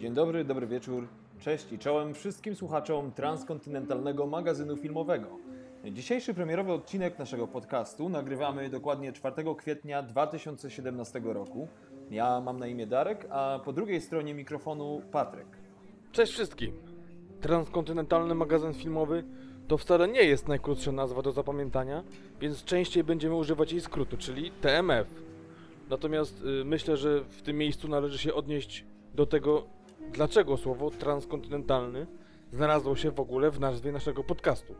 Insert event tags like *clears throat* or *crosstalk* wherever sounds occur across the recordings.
Dzień dobry, dobry wieczór, cześć i czołem wszystkim słuchaczom transkontynentalnego magazynu filmowego. Dzisiejszy premierowy odcinek naszego podcastu nagrywamy dokładnie 4 kwietnia 2017 roku. Ja mam na imię Darek, a po drugiej stronie mikrofonu Patryk. Cześć wszystkim! Transkontynentalny magazyn filmowy to wcale nie jest najkrótsza nazwa do zapamiętania, więc częściej będziemy używać jej skrótu, czyli TMF. Natomiast y, myślę, że w tym miejscu należy się odnieść do tego, dlaczego słowo transkontynentalny znalazło się w ogóle w nazwie naszego podcastu.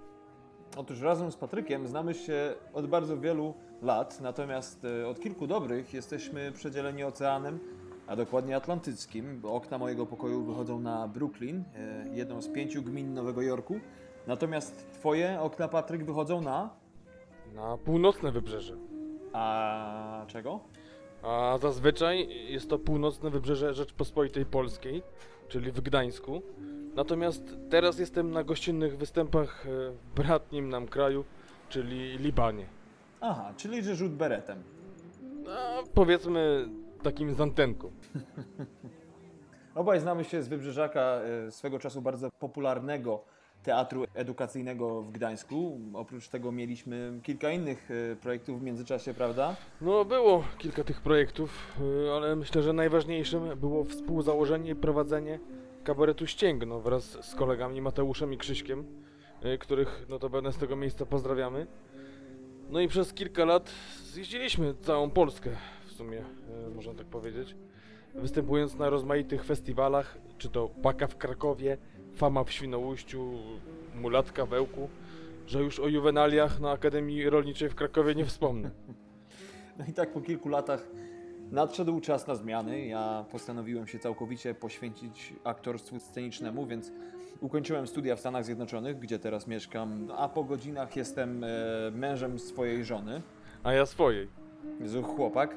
Otóż razem z Patrykiem znamy się od bardzo wielu lat, natomiast e, od kilku dobrych jesteśmy przedzieleni oceanem, a dokładnie atlantyckim. Okna mojego pokoju wychodzą na Brooklyn, e, jedną z pięciu gmin Nowego Jorku. Natomiast twoje okna, Patryk, wychodzą na... Na północne wybrzeże. A czego? A zazwyczaj jest to północne wybrzeże Rzeczpospolitej Polskiej, czyli w Gdańsku. Natomiast teraz jestem na gościnnych występach e, w bratnim nam kraju, czyli Libanie. Aha, czyli że rzut beretem. A powiedzmy takim z antenką. *laughs* Obaj znamy się z Wybrzeżaka, e, swego czasu bardzo popularnego teatru edukacyjnego w Gdańsku. Oprócz tego mieliśmy kilka innych e, projektów w międzyczasie, prawda? No było kilka tych projektów, e, ale myślę, że najważniejszym było współzałożenie i prowadzenie kabaretu Ścięgno wraz z kolegami Mateuszem i Krzyśkiem, e, których notabene z tego miejsca pozdrawiamy. No i przez kilka lat zjeździliśmy całą Polskę, w sumie, można tak powiedzieć, występując na rozmaitych festiwalach, czy to Paka w Krakowie, Fama w Świnoujściu, Mulatka w Ełku, że już o juwenaliach na Akademii Rolniczej w Krakowie nie wspomnę. *laughs* No i tak po kilku latach nadszedł czas na zmiany. Ja postanowiłem się całkowicie poświęcić aktorstwu scenicznemu, więc ukończyłem studia w Stanach Zjednoczonych, gdzie teraz mieszkam, a po godzinach jestem e, mężem swojej żony. A ja swojej. Jezu, chłopak.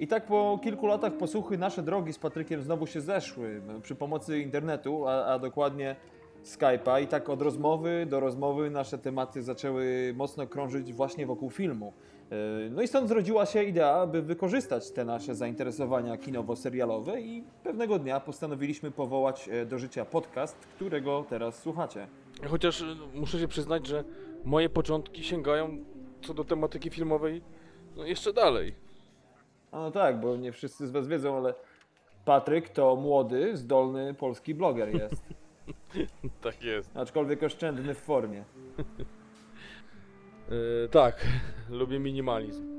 I tak po kilku latach posłuchy nasze drogi z Patrykiem znowu się zeszły przy pomocy internetu, a, a dokładnie Skype'a. I tak od rozmowy do rozmowy nasze tematy zaczęły mocno krążyć właśnie wokół filmu. Yy, No i stąd zrodziła się idea, by wykorzystać te nasze zainteresowania kinowo-serialowe i pewnego dnia postanowiliśmy powołać e, do życia podcast, którego teraz słuchacie. Chociaż y, muszę się przyznać, że moje początki sięgają co do tematyki filmowej no jeszcze dalej. No tak, bo nie wszyscy z Was wiedzą, ale Patryk to młody, zdolny polski bloger jest. *laughs* Tak jest. Aczkolwiek oszczędny w formie. Yy, tak, *laughs* lubię minimalizm.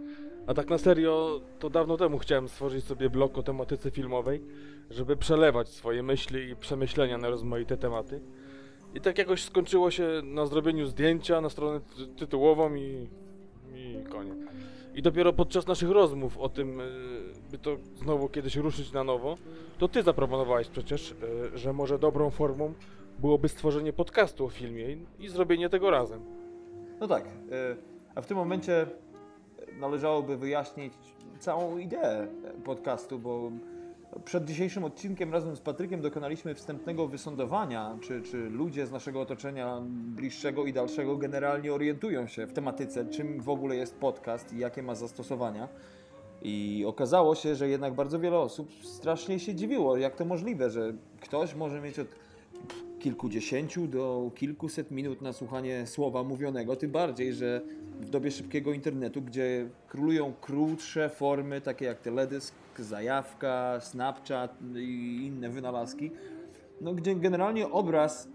A tak na serio, to dawno temu chciałem stworzyć sobie blog o tematyce filmowej, żeby przelewać swoje myśli i przemyślenia na rozmaite tematy. I tak jakoś skończyło się na zrobieniu zdjęcia na stronę ty- tytułową i, i koniec. I dopiero podczas naszych rozmów o tym, yy, by to znowu kiedyś ruszyć na nowo, to ty zaproponowałeś przecież, yy, że może dobrą formą byłoby stworzenie podcastu o filmie i, zrobienie tego razem. No tak, y, a w tym momencie należałoby wyjaśnić całą ideę podcastu, bo przed dzisiejszym odcinkiem razem z Patrykiem dokonaliśmy wstępnego wysądowania, czy, czy ludzie z naszego otoczenia bliższego i dalszego generalnie orientują się w tematyce, czym w ogóle jest podcast i jakie ma zastosowania. I okazało się, że jednak bardzo wiele osób strasznie się dziwiło, jak to możliwe, że ktoś może mieć od kilkudziesięciu do kilkuset minut na słuchanie słowa mówionego, tym bardziej, że w dobie szybkiego internetu, gdzie królują krótsze formy, takie jak teledysk, zajawka, Snapchat i inne wynalazki, no, gdzie generalnie obraz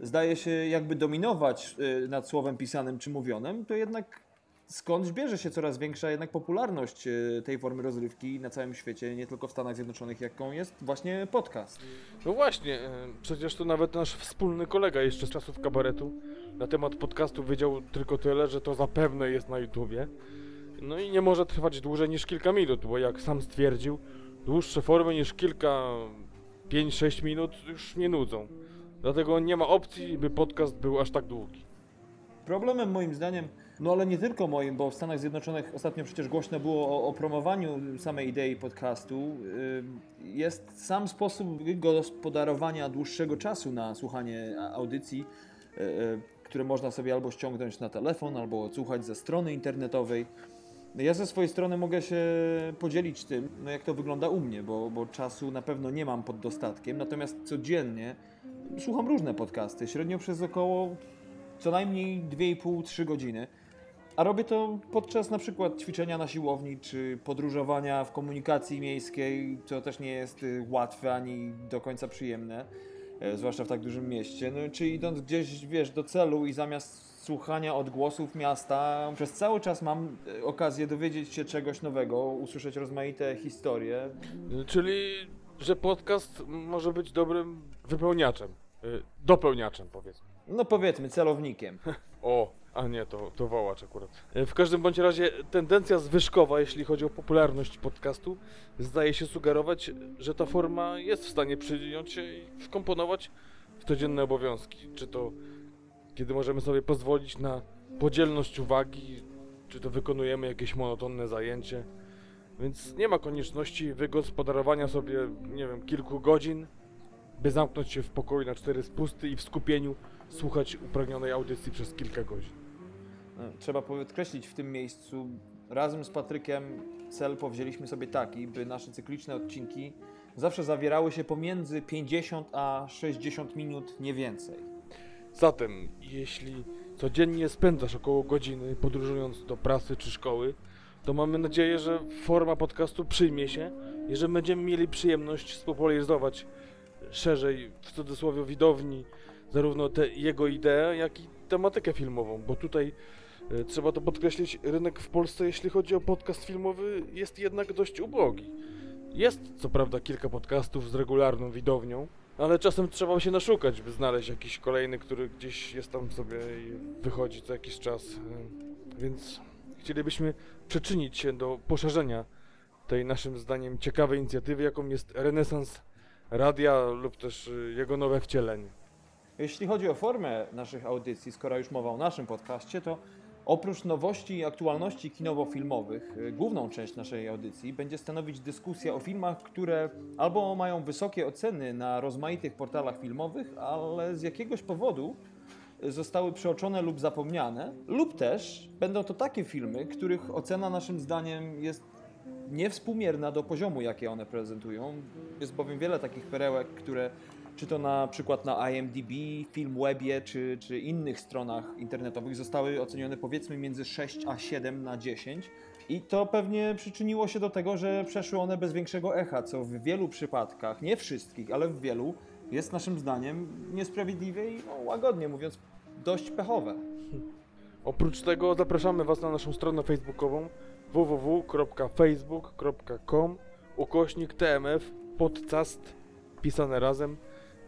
zdaje się jakby dominować y, nad słowem pisanym czy mówionym, to jednak skąd bierze się coraz większa jednak popularność y, tej formy rozrywki na całym świecie, nie tylko w Stanach Zjednoczonych, jaką jest właśnie podcast. No właśnie, e, przecież to nawet nasz wspólny kolega jeszcze z czasów kabaretu na temat podcastu wiedział tylko tyle, że to zapewne jest na YouTubie. No i nie może trwać dłużej niż kilka minut, bo jak sam stwierdził, dłuższe formy niż kilka, 5-6 minut już nie nudzą. Dlatego nie ma opcji, by podcast był aż tak długi. Problemem moim zdaniem, no ale nie tylko moim, bo w Stanach Zjednoczonych ostatnio przecież głośno było o, o promowaniu samej idei podcastu, y, jest sam sposób gospodarowania dłuższego czasu na słuchanie audycji, y, y, które można sobie albo ściągnąć na telefon, albo odsłuchać ze strony internetowej. Ja ze swojej strony mogę się podzielić tym, no jak to wygląda u mnie, bo, bo czasu na pewno nie mam pod dostatkiem, natomiast codziennie słucham różne podcasty, średnio przez około co najmniej 2,5-3 godziny. A robię to podczas na przykład ćwiczenia na siłowni, czy podróżowania w komunikacji miejskiej, co też nie jest y, łatwe ani do końca przyjemne, e, zwłaszcza w tak dużym mieście. No, czy idąc gdzieś, wiesz, do celu i zamiast słuchania odgłosów miasta, przez cały czas mam e, okazję dowiedzieć się czegoś nowego, usłyszeć rozmaite historie. Czyli, że podcast może być dobrym wypełniaczem, y, dopełniaczem powiedzmy. No powiedzmy, celownikiem. *laughs* O, a nie, to, to wołacz akurat. Y, W każdym bądź razie tendencja zwyżkowa, jeśli chodzi o popularność podcastu, zdaje się sugerować, że ta forma jest w stanie przyjąć się i wkomponować w codzienne obowiązki. Czy to kiedy możemy sobie pozwolić na podzielność uwagi, czy to wykonujemy jakieś monotonne zajęcie. Więc nie ma konieczności wygospodarowania sobie, nie wiem, kilku godzin, by zamknąć się w pokoju na cztery spusty i w skupieniu słuchać upragnionej audycji przez kilka godzin. No, Trzeba podkreślić w tym miejscu, razem z Patrykiem cel powzięliśmy sobie taki, by nasze cykliczne odcinki zawsze zawierały się pomiędzy 50 a 60 minut, nie więcej. Zatem, jeśli codziennie spędzasz około godziny podróżując do pracy czy szkoły, to mamy nadzieję, że forma podcastu przyjmie się i że będziemy mieli przyjemność spopularyzować szerzej, w cudzysłowie, widowni, zarówno te jego ideę, jak i tematykę filmową, bo tutaj e, trzeba to podkreślić, rynek w Polsce, jeśli chodzi o podcast filmowy, jest jednak dość ubogi. Jest co prawda kilka podcastów z regularną widownią, ale czasem trzeba się naszukać, by znaleźć jakiś kolejny, który gdzieś jest tam sobie i wychodzi co jakiś czas. E, Więc chcielibyśmy przyczynić się do poszerzenia tej naszym zdaniem ciekawej inicjatywy, jaką jest renesans radia lub też y, jego nowe wcielenie. Jeśli chodzi o formę naszych audycji, skoro już mowa o naszym podcaście, to oprócz nowości i aktualności kinowo-filmowych, y, główną część naszej audycji będzie stanowić dyskusja o filmach, które albo mają wysokie oceny na rozmaitych portalach filmowych, ale z jakiegoś powodu y, zostały przeoczone lub zapomniane, lub też będą to takie filmy, których ocena naszym zdaniem jest niewspółmierna do poziomu, jakie one prezentują. Jest bowiem wiele takich perełek, które czy to na przykład na IMDb, Filmwebie, czy, czy innych stronach internetowych zostały ocenione powiedzmy między 6 a 7 na 10. I to pewnie przyczyniło się do tego, że przeszły one bez większego echa, co w wielu przypadkach, nie wszystkich, ale w wielu, jest naszym zdaniem niesprawiedliwe i no, łagodnie mówiąc dość pechowe. Oprócz tego zapraszamy Was na naszą stronę facebookową www.facebook.com ukośnik tmf podcast pisane razem,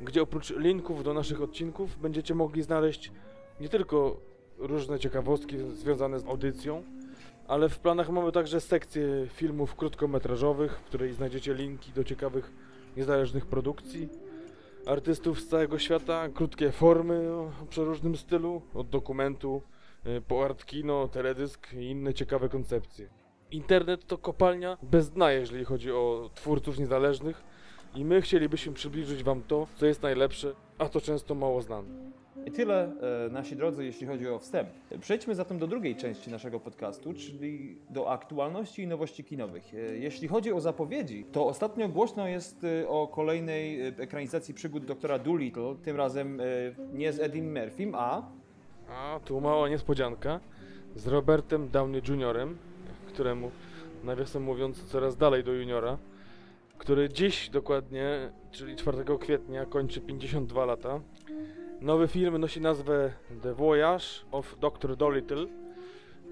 gdzie oprócz linków do naszych odcinków będziecie mogli znaleźć nie tylko różne ciekawostki związane z audycją, ale w planach mamy także sekcję filmów krótkometrażowych, w której znajdziecie linki do ciekawych niezależnych produkcji, artystów z całego świata, krótkie formy o przeróżnym stylu, od dokumentu y, po art kino, teledysk i inne ciekawe koncepcje. Internet to kopalnia bez dna, jeżeli chodzi o twórców niezależnych i my chcielibyśmy przybliżyć Wam to, co jest najlepsze, a to często mało znane. I tyle, e, nasi drodzy, jeśli chodzi o wstęp. Przejdźmy zatem do drugiej części naszego podcastu, czyli do aktualności i nowości kinowych. E, Jeśli chodzi o zapowiedzi, to ostatnio głośno jest e, o kolejnej e, ekranizacji przygód doktora Doolittle, tym razem e, nie z Eddie Murphym, a A tu mała niespodzianka z Robertem Downey Jr., któremu, nawiasem mówiąc, coraz dalej do juniora, który dziś dokładnie, czyli 4 kwietnia, kończy 52 lata. Nowy film nosi nazwę The Voyage of Dr. Dolittle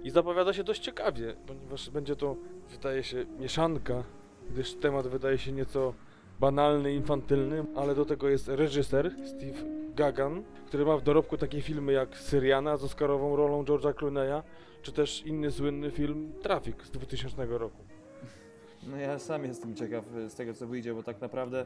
i zapowiada się dość ciekawie, ponieważ będzie to, wydaje się, mieszanka, gdyż temat wydaje się nieco banalny, infantylny, ale do tego jest reżyser Steve Gagan, który ma w dorobku takie filmy jak Syriana z oscarową rolą George'a Clooney'a, czy też inny słynny film Traffic z 2000 roku. No ja sam jestem ciekaw e, z tego, co wyjdzie, bo tak naprawdę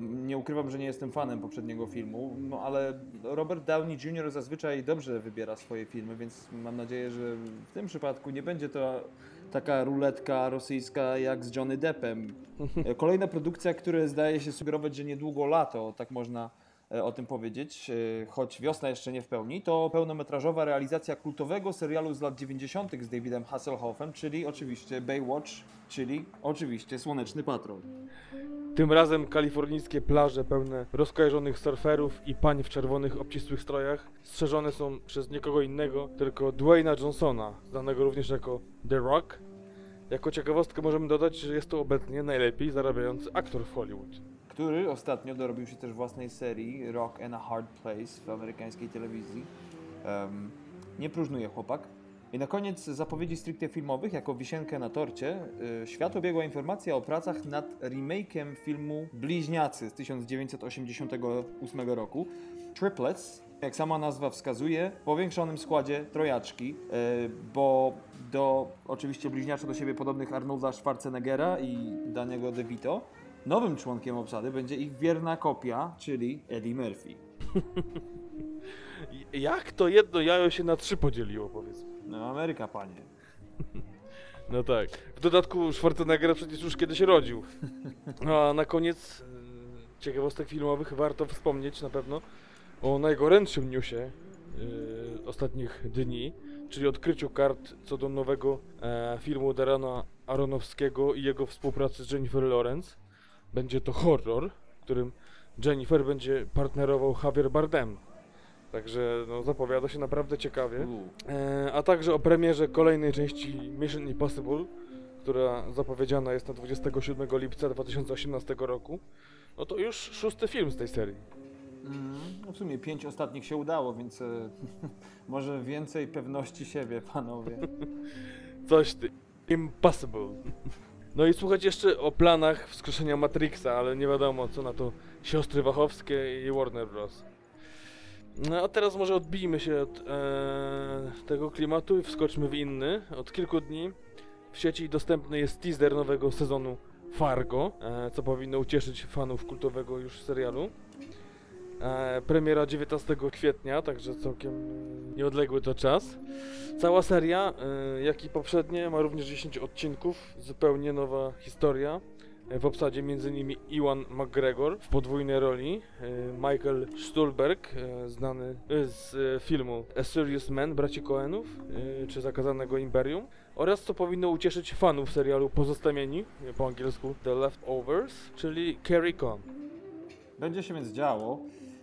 nie ukrywam, że nie jestem fanem poprzedniego filmu, no ale Robert Downey Jr. zazwyczaj dobrze wybiera swoje filmy, więc mam nadzieję, że w tym przypadku nie będzie to taka ruletka rosyjska jak z Johnny Deppem. E, Kolejna produkcja, która zdaje się sugerować, że niedługo lato, tak można o tym powiedzieć, e, choć wiosna jeszcze nie w pełni. To pełnometrażowa realizacja kultowego serialu z lat 90. z Davidem Hasselhoffem, czyli oczywiście Baywatch, czyli oczywiście Słoneczny Patrol. Tym razem kalifornijskie plaże pełne rozkojarzonych surferów i pań w czerwonych obcisłych strojach strzeżone są przez nikogo innego, tylko Dwayna Johnsona, znanego również jako The Rock. Jako ciekawostkę możemy dodać, że jest to obecnie najlepiej zarabiający aktor w Hollywood. Który ostatnio dorobił się też własnej serii Rock and a Hard Place w amerykańskiej telewizji. Em, nie próżnuje chłopak. I na koniec zapowiedzi stricte filmowych, jako wisienkę na torcie, y, świat obiegła informacja o pracach nad remake'iem filmu Bliźniacy z 1988 roku. Triplets, jak sama nazwa wskazuje, w powiększonym składzie trojaczki, y, bo do oczywiście bliźniaczo do siebie podobnych Arnolda Schwarzeneggera i Daniego DeVito, nowym członkiem obsady będzie ich wierna kopia, czyli Eddie Murphy. *laughs* Jak to jedno jajo się na trzy podzieliło, powiedzmy? No Ameryka, panie. *laughs* No tak. W dodatku Schwarzenegger przecież już kiedyś rodził. No a na koniec y, ciekawostek filmowych warto wspomnieć na pewno o najgorętszym newsie y, ostatnich dni, czyli odkryciu kart co do nowego e, filmu Darana Aronowskiego i jego współpracy z Jennifer Lawrence. Będzie to horror, w którym Jennifer będzie partnerował Javier Bardem. Także no, zapowiada się naprawdę ciekawie. E, a także o premierze kolejnej części Mission Impossible, która zapowiedziana jest na 27 lipca 2018 roku. No to już szósty film z tej serii. Mm, no w sumie pięć ostatnich się udało, więc e, *laughs* może więcej pewności siebie, panowie. *laughs* Coś ty. Impossible. *laughs* No i słuchać jeszcze o planach wskrzeszenia Matrixa, ale nie wiadomo co na to siostry Wachowskie i Warner Bros. No a teraz może odbijmy się od e, tego klimatu i wskoczmy w inny. Od kilku dni w sieci dostępny jest teaser nowego sezonu Fargo, e, co powinno ucieszyć fanów kultowego już serialu. E, premiera 19 kwietnia, także całkiem nieodległy to czas. Cała seria, e, jak i poprzednie, ma również 10 odcinków, zupełnie nowa historia. E, W obsadzie m.in. Iwan McGregor w podwójnej roli, Michael Stuhlberg, znany z filmu A Serious Man braci Coenów, czy Zakazanego Imperium, oraz co powinno ucieszyć fanów serialu Pozostawieni, po angielsku The Leftovers, czyli Carrie Con. Będzie się więc działo.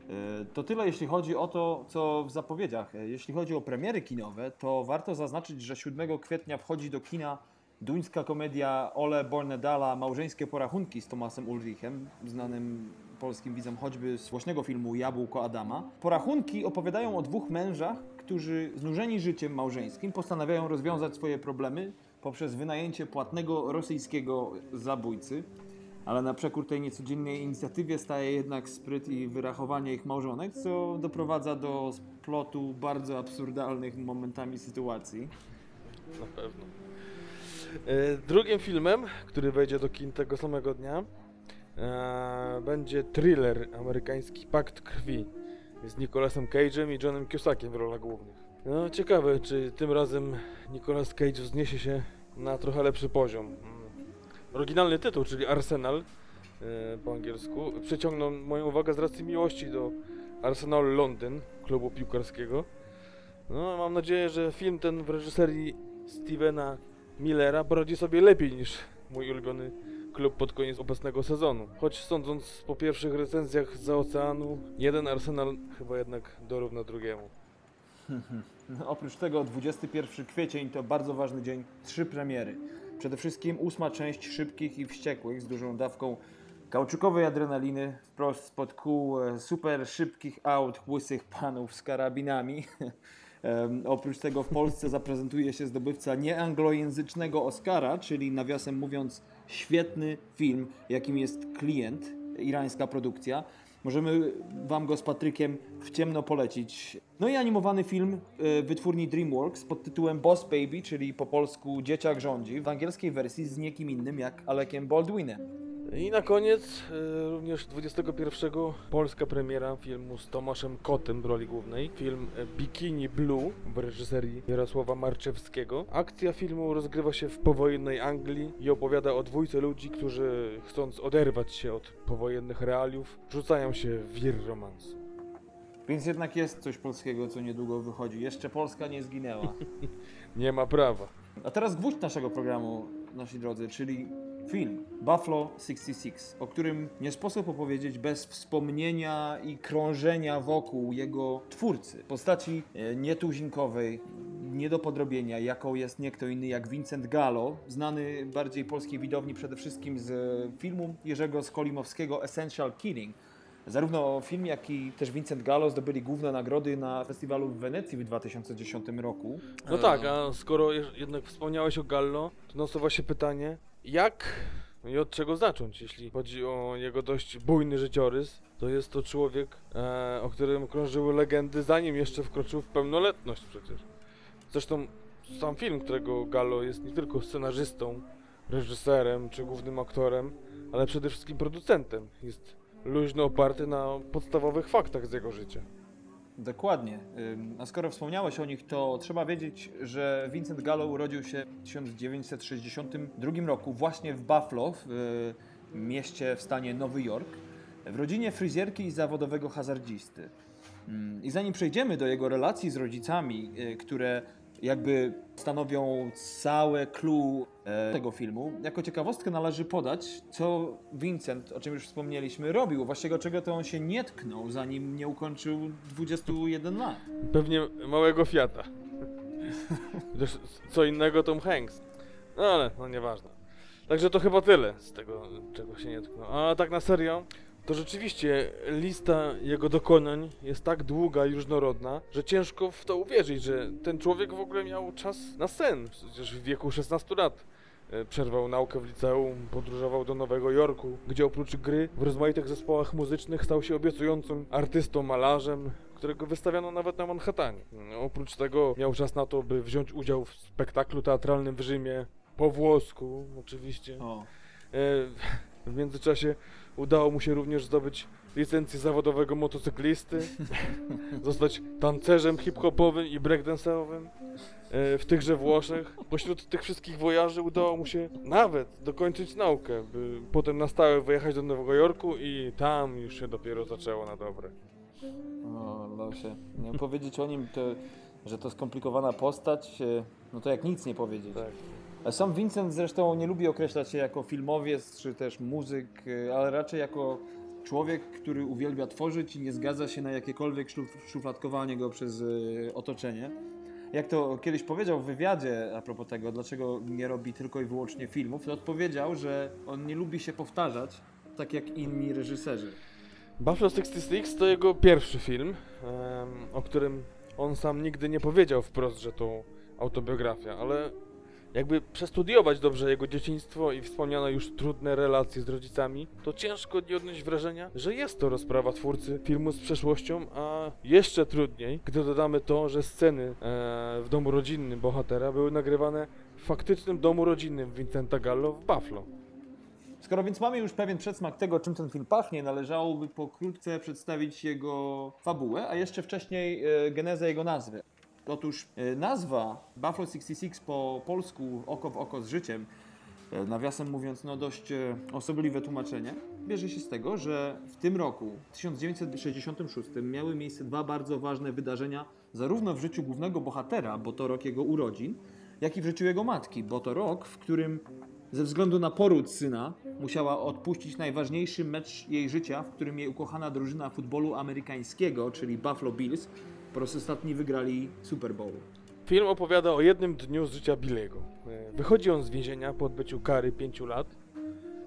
E, To tyle, jeśli chodzi o to, co w zapowiedziach. E, Jeśli chodzi o premiery kinowe, to warto zaznaczyć, że 7 kwietnia wchodzi do kina duńska komedia Ole Bornedala Małżeńskie porachunki z Tomasem Ulrichem, znanym polskim widzom choćby z głośnego filmu Jabłko Adama. Porachunki opowiadają o dwóch mężach, którzy znużeni życiem małżeńskim postanawiają rozwiązać swoje problemy poprzez wynajęcie płatnego rosyjskiego zabójcy. Ale na przekór tej niecodziennej inicjatywie staje jednak spryt i wyrachowanie ich małżonek, co doprowadza do splotu bardzo absurdalnych momentami sytuacji. Na pewno. E, Drugim filmem, który wejdzie do kin tego samego dnia, e, będzie thriller amerykański Pakt Krwi z Nicolasem Cage'em i Johnem Cusackiem w rolach głównych. No, ciekawe, czy tym razem Nicolas Cage wzniesie się na trochę lepszy poziom. Oryginalny tytuł, czyli Arsenal e, po angielsku, przyciągnął moją uwagę z racji miłości do Arsenal Londyn, klubu piłkarskiego. No, mam nadzieję, że film ten w reżyserii Stevena Millera poradzi sobie lepiej niż mój ulubiony klub pod koniec obecnego sezonu. Choć sądząc po pierwszych recenzjach z oceanu, jeden Arsenal chyba jednak dorówna drugiemu. *laughs* Oprócz tego 21 kwiecień to bardzo ważny dzień, trzy premiery. Przede wszystkim ósma część Szybkich i Wściekłych z dużą dawką kauczukowej adrenaliny wprost spod kół e, super szybkich aut łysych panów z karabinami. *laughs* Oprócz tego w Polsce zaprezentuje się zdobywca nieanglojęzycznego Oscara, czyli nawiasem mówiąc świetny film, jakim jest Klient, irańska produkcja. Możemy Wam go z Patrykiem w ciemno polecić. No i animowany film y, wytwórni DreamWorks pod tytułem Boss Baby, czyli po polsku Dzieciak rządzi, w angielskiej wersji z niekim innym jak Alekiem Baldwinem. I na koniec e, również 21 polska premiera filmu z Tomaszem Kotem w roli głównej. Film e, Bikini Blue w reżyserii Jarosława Marczewskiego. Akcja filmu rozgrywa się w powojennej Anglii i opowiada o dwójce ludzi, którzy chcąc oderwać się od powojennych realiów, rzucają się w wir romansu. Więc jednak jest coś polskiego, co niedługo wychodzi. Jeszcze Polska nie zginęła. *laughs* Nie ma prawa. A teraz gwóźdź naszego programu, nasi drodzy, czyli film Buffalo 66, o którym nie sposób opowiedzieć bez wspomnienia i krążenia wokół jego twórcy. Postaci e, nietuzinkowej, nie do podrobienia, jaką jest nie kto inny jak Vincent Gallo, znany bardziej polskiej widowni przede wszystkim z e, filmu Jerzego Skolimowskiego Essential Killing. Zarówno film, jak i też Vincent Gallo zdobyli główne nagrody na festiwalu w Wenecji w 2010 roku. No tak, a skoro jednak wspomniałeś o Gallo, to nasuwa się pytanie, jak i od czego zacząć, jeśli chodzi o jego dość bujny życiorys. To jest to człowiek, e, o którym krążyły legendy, zanim jeszcze wkroczył w pełnoletność przecież. Zresztą sam film, którego Gallo jest nie tylko scenarzystą, reżyserem czy głównym aktorem, ale przede wszystkim producentem. Jest luźno oparty na podstawowych faktach z jego życia. Dokładnie. A skoro wspomniałeś o nich, to trzeba wiedzieć, że Vincent Gallo urodził się w 1962 roku właśnie w Buffalo, w y, mieście w stanie Nowy Jork, w rodzinie fryzjerki i zawodowego hazardzisty. I zanim przejdziemy do jego relacji z rodzicami, y, które jakby stanowią całe clue e, tego filmu, jako ciekawostkę należy podać, co Vincent, o czym już wspomnieliśmy, robił, właściwie czego to on się nie tknął, zanim nie ukończył 21 lat. Pewnie małego Fiata. Co innego Tom Hanks. No ale, no nieważne. Także to chyba tyle z tego, czego się nie tknął. A tak na serio, to rzeczywiście lista jego dokonań jest tak długa i różnorodna, że ciężko w to uwierzyć, że ten człowiek w ogóle miał czas na sen. Przecież w wieku 16 lat e, przerwał naukę w liceum, podróżował do Nowego Jorku, gdzie oprócz gry w rozmaitych zespołach muzycznych stał się obiecującym artystą, malarzem, którego wystawiano nawet na Manhattanie. Oprócz tego miał czas na to, by wziąć udział w spektaklu teatralnym w Rzymie, po włosku oczywiście. O. E, W międzyczasie udało mu się również zdobyć licencję zawodowego motocyklisty, *laughs* zostać tancerzem hip-hopowym i breakdance'owym e, w tychże Włoszech. Pośród tych wszystkich wojaży udało mu się nawet dokończyć naukę, by potem na stałe wyjechać do Nowego Jorku i tam już się dopiero zaczęło na dobre. O, losie. Nie powiedzieć o nim, to, że to skomplikowana postać, e, no to jak nic nie powiedzieć. Tak. Sam Vincent zresztą nie lubi określać się jako filmowiec czy też muzyk, e, ale raczej jako człowiek, który uwielbia tworzyć i nie zgadza się na jakiekolwiek szufladkowanie go przez e, otoczenie. Jak to kiedyś powiedział w wywiadzie a propos tego, dlaczego nie robi tylko i wyłącznie filmów, to odpowiedział, że on nie lubi się powtarzać, tak jak inni reżyserzy. Buffalo 66 to jego pierwszy film, o którym on sam nigdy nie powiedział wprost, że to autobiografia, ale jakby przestudiować dobrze jego dzieciństwo i wspomniane już trudne relacje z rodzicami, to ciężko nie odnieść wrażenia, że jest to rozprawa twórcy filmu z przeszłością, a jeszcze trudniej, gdy dodamy to, że sceny e, w domu rodzinnym bohatera były nagrywane w faktycznym domu rodzinnym Vincenta Gallo w Buffalo. Skoro więc mamy już pewien przedsmak tego, czym ten film pachnie, należałoby pokrótce przedstawić jego fabułę, a jeszcze wcześniej e, genezę jego nazwy. Otóż e, nazwa Buffalo 66 po polsku oko w oko z życiem, e, nawiasem mówiąc, no dość e, osobliwe tłumaczenie, bierze się z tego, że w tym roku, 1966, miały miejsce dwa bardzo ważne wydarzenia, zarówno w życiu głównego bohatera, bo to rok jego urodzin, jak i w życiu jego matki, bo to rok, w którym ze względu na poród syna musiała odpuścić najważniejszy mecz jej życia, w którym jej ukochana drużyna futbolu amerykańskiego, czyli Buffalo Bills, po raz ostatni wygrali Super Bowl. Film opowiada o jednym dniu z życia Billego. E, Wychodzi on z więzienia po odbyciu kary 5 lat.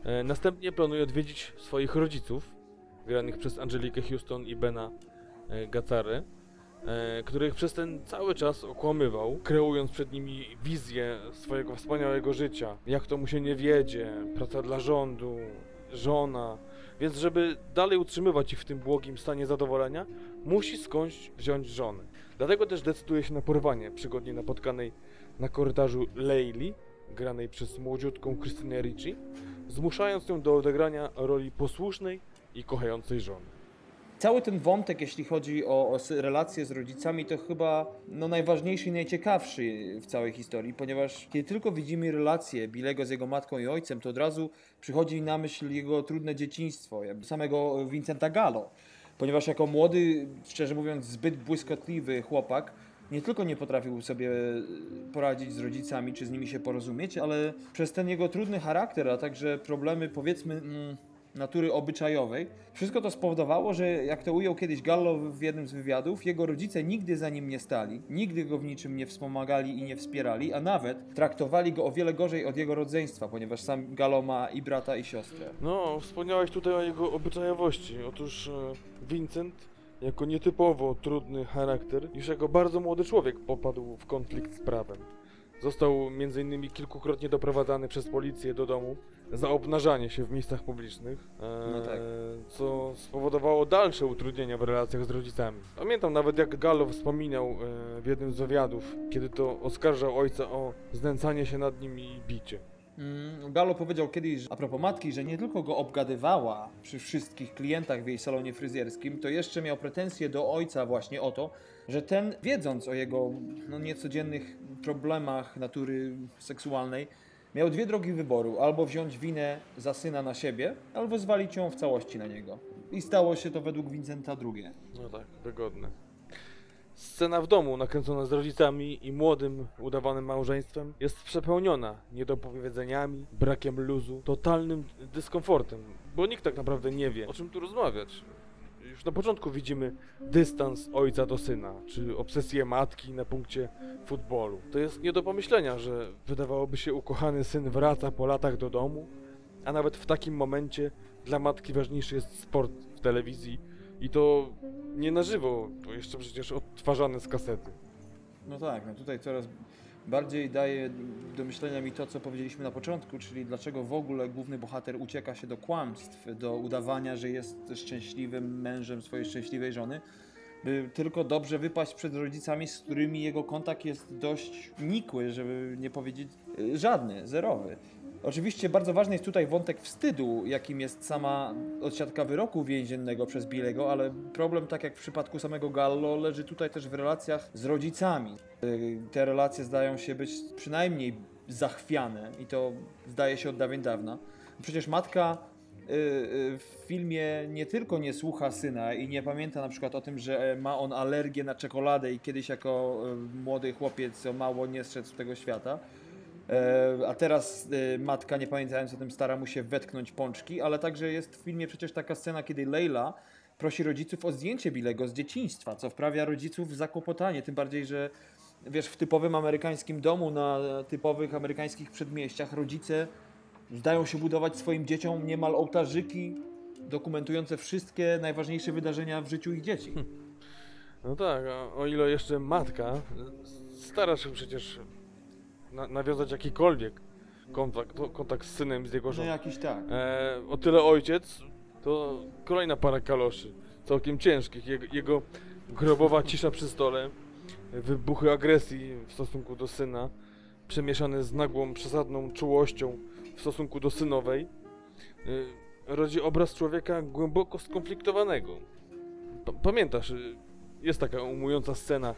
E, Następnie planuje odwiedzić swoich rodziców, granych przez Angelikę Houston i Bena e, Gazzarę, e, których przez ten cały czas okłamywał, kreując przed nimi wizję swojego wspaniałego życia. Jak to mu się nie wiedzie, praca dla rządu, żona. Więc żeby dalej utrzymywać ich w tym błogim stanie zadowolenia, musi skądś wziąć żonę. Dlatego też decyduje się na porwanie przygodnie napotkanej na korytarzu Leili, granej przez młodziutką Krystynę Ricci, zmuszając ją do odegrania roli posłusznej i kochającej żony. Cały ten wątek, jeśli chodzi o, o relacje z rodzicami, to chyba no, najważniejszy i najciekawszy w całej historii, ponieważ kiedy tylko widzimy relacje Bilego z jego matką i ojcem, to od razu przychodzi na myśl jego trudne dzieciństwo, samego Vincenta Gallo. Ponieważ jako młody, szczerze mówiąc, zbyt błyskotliwy chłopak, nie tylko nie potrafił sobie poradzić z rodzicami, czy z nimi się porozumieć, ale przez ten jego trudny charakter, a także problemy, powiedzmy, mm, natury obyczajowej. Wszystko to spowodowało, że jak to ujął kiedyś Gallo w jednym z wywiadów, jego rodzice nigdy za nim nie stali, nigdy go w niczym nie wspomagali i nie wspierali, a nawet traktowali go o wiele gorzej od jego rodzeństwa, ponieważ sam Gallo ma i brata i siostrę. No, wspomniałeś tutaj o jego obyczajowości. Otóż e, Vincent, jako nietypowo trudny charakter, już jako bardzo młody człowiek popadł w konflikt z prawem. Został m.in. kilkukrotnie doprowadzany przez policję do domu za obnażanie się w miejscach publicznych, e, No tak. co spowodowało dalsze utrudnienia w relacjach z rodzicami. Pamiętam nawet jak Gallo wspominał e, w jednym z wywiadów, kiedy to oskarżał ojca o znęcanie się nad nim i bicie. Mm, Gallo powiedział kiedyś że- a propos matki, że nie tylko go obgadywała przy wszystkich klientach w jej salonie fryzjerskim, to jeszcze miał pretensje do ojca właśnie o to, że ten, wiedząc o jego no, niecodziennych problemach natury seksualnej, miał dwie drogi wyboru: albo wziąć winę za syna na siebie, albo zwalić ją w całości na niego. I stało się to według Vincenta drugie. No tak, wygodne. Scena w domu, nakręcona z rodzicami i młodym, udawanym małżeństwem, jest przepełniona niedopowiedzeniami, brakiem luzu, totalnym dyskomfortem, bo nikt tak naprawdę nie wie, o czym tu rozmawiać. Już na początku widzimy dystans ojca do syna, czy obsesję matki na punkcie futbolu. To jest nie do pomyślenia, że wydawałoby się ukochany syn wraca po latach do domu, a nawet w takim momencie dla matki ważniejszy jest sport w telewizji i to nie na żywo, to jeszcze przecież odtwarzane z kasety. No tak, no tutaj coraz bardziej daje do myślenia mi to, co powiedzieliśmy na początku, czyli dlaczego w ogóle główny bohater ucieka się do kłamstw, do udawania, że jest szczęśliwym mężem swojej szczęśliwej żony, by tylko dobrze wypaść przed rodzicami, z którymi jego kontakt jest dość nikły, żeby nie powiedzieć y, żadny, zerowy. Oczywiście bardzo ważny jest tutaj wątek wstydu, jakim jest sama odsiadka wyroku więziennego przez Bilego, ale problem, tak jak w przypadku samego Gallo, leży tutaj też w relacjach z rodzicami. Y, Te relacje zdają się być przynajmniej zachwiane i to zdaje się od dawien dawna. Przecież matka y, y, w filmie nie tylko nie słucha syna i nie pamięta na przykład o tym, że ma on alergię na czekoladę i kiedyś jako młody chłopiec mało nie zszedł z tego świata, A teraz e, matka, nie pamiętając o tym, stara mu się wetknąć pączki, ale także jest w filmie przecież taka scena, kiedy Leila prosi rodziców o zdjęcie Bilego z dzieciństwa, co wprawia rodziców w zakłopotanie, tym bardziej, że wiesz, w typowym amerykańskim domu, na typowych amerykańskich przedmieściach rodzice zdają się budować swoim dzieciom niemal ołtarzyki dokumentujące wszystkie najważniejsze wydarzenia w życiu ich dzieci. *laughs* No tak, o ile jeszcze matka stara się przecież na, nawiązać jakikolwiek kontakt, kontakt z synem, z jego No żoną. jakiś tak. E, o tyle ojciec to kolejna para kaloszy, całkiem ciężkich. Jego, jego grobowa cisza przy stole, wybuchy agresji w stosunku do syna, przemieszane z nagłą, przesadną czułością w stosunku do synowej, y, rodzi obraz człowieka głęboko skonfliktowanego. Pa- Pamiętasz, y, jest taka umująca scena,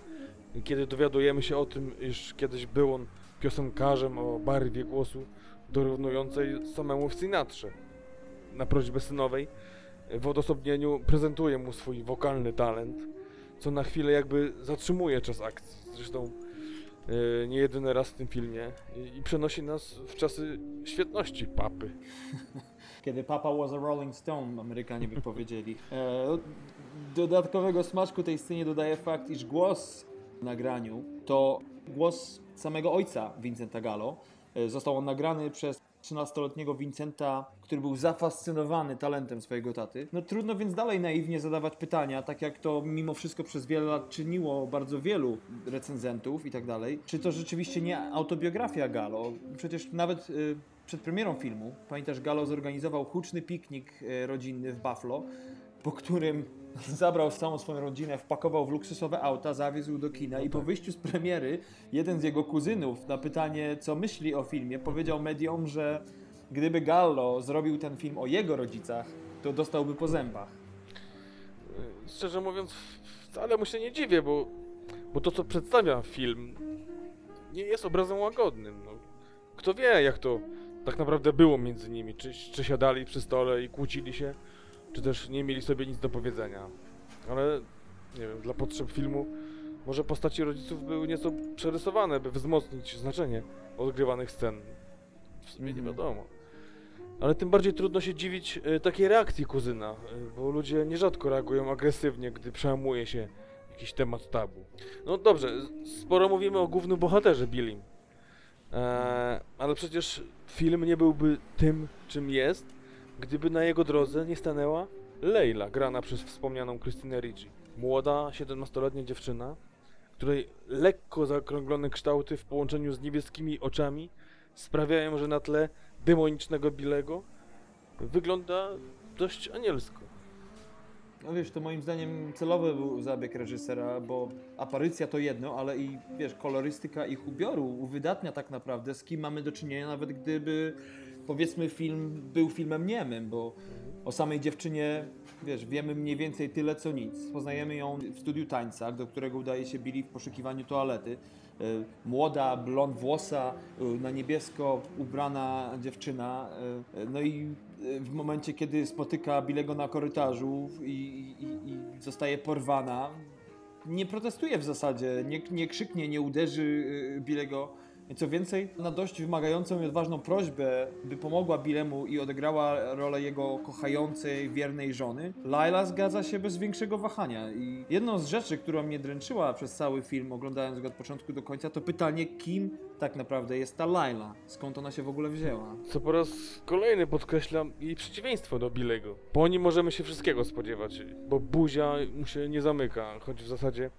kiedy dowiadujemy się o tym, iż kiedyś był on piosenkarzem o barwie głosu dorównującej samemu w Sinatrze. Na prośbę synowej w odosobnieniu prezentuje mu swój wokalny talent, co na chwilę jakby zatrzymuje czas akcji. Zresztą e, nie jedyny raz w tym filmie i, przenosi nas w czasy świetności papy. *laughs* Kiedy Papa was a Rolling Stone, Amerykanie by powiedzieli. E, dodatkowego smaczku tej scenie dodaje fakt, iż głos w nagraniu to głos samego ojca Vincenta Gallo. E, został on nagrany przez 13-letniego Vincenta, który był zafascynowany talentem swojego taty. No trudno więc dalej naiwnie zadawać pytania, tak jak to mimo wszystko przez wiele lat czyniło bardzo wielu recenzentów i tak dalej. Czy to rzeczywiście nie autobiografia Gallo? Przecież nawet y, przed premierą filmu, pamiętasz, Gallo zorganizował huczny piknik y, rodzinny w Buffalo, po którym *laughs* Zabrał całą swoją rodzinę, wpakował w luksusowe auta, zawiózł do kina i po wyjściu z premiery jeden z jego kuzynów na pytanie, co myśli o filmie, powiedział mediom, że gdyby Gallo zrobił ten film o jego rodzicach, to dostałby po zębach. Szczerze mówiąc, wcale mu się nie dziwię, bo, bo to, co przedstawia film, nie jest obrazem łagodnym. No. Kto wie, jak to tak naprawdę było między nimi. Czy, czy siadali przy stole i kłócili się, czy też nie mieli sobie nic do powiedzenia. Ale, nie wiem, dla potrzeb filmu może postaci rodziców były nieco przerysowane, by wzmocnić znaczenie odgrywanych scen. W sumie nie Mhm. wiadomo. Ale tym bardziej trudno się dziwić e, takiej reakcji kuzyna, e, bo ludzie nierzadko reagują agresywnie, gdy przełamuje się jakiś temat tabu. No dobrze, sporo mówimy o głównym bohaterze Billim. E, ale przecież film nie byłby tym, czym jest, gdyby na jego drodze nie stanęła Leila, grana przez wspomnianą Christine Ricci. Młoda, 17-letnia dziewczyna, której lekko zaokrąglone kształty w połączeniu z niebieskimi oczami sprawiają, że na tle demonicznego Bilego wygląda dość anielsko. No wiesz, to moim zdaniem celowy był zabieg reżysera, bo aparycja to jedno, ale i wiesz, kolorystyka ich ubioru uwydatnia tak naprawdę, z kim mamy do czynienia, nawet gdyby powiedzmy film był filmem niemym, bo o samej dziewczynie, wiesz, wiemy mniej więcej tyle co nic. Poznajemy ją w studiu tańca, do którego udaje się Billy w poszukiwaniu toalety. Y, Młoda, blond włosa, y, na niebiesko ubrana dziewczyna. y, No i w momencie, kiedy spotyka Bilego na korytarzu i, i, i zostaje porwana, nie protestuje w zasadzie, nie, nie krzyknie, nie uderzy Bilego. I Co więcej, na dość wymagającą i odważną prośbę, by pomogła Bilemu i odegrała rolę jego kochającej, wiernej żony, Laila zgadza się bez większego wahania. I jedną z rzeczy, która mnie dręczyła przez cały film, oglądając go od początku do końca, to pytanie, kim tak naprawdę jest ta Laila? Skąd ona się w ogóle wzięła? Co po raz kolejny podkreślam jej przeciwieństwo do Bilego. Po nim możemy się wszystkiego spodziewać, bo buzia mu się nie zamyka, choć w zasadzie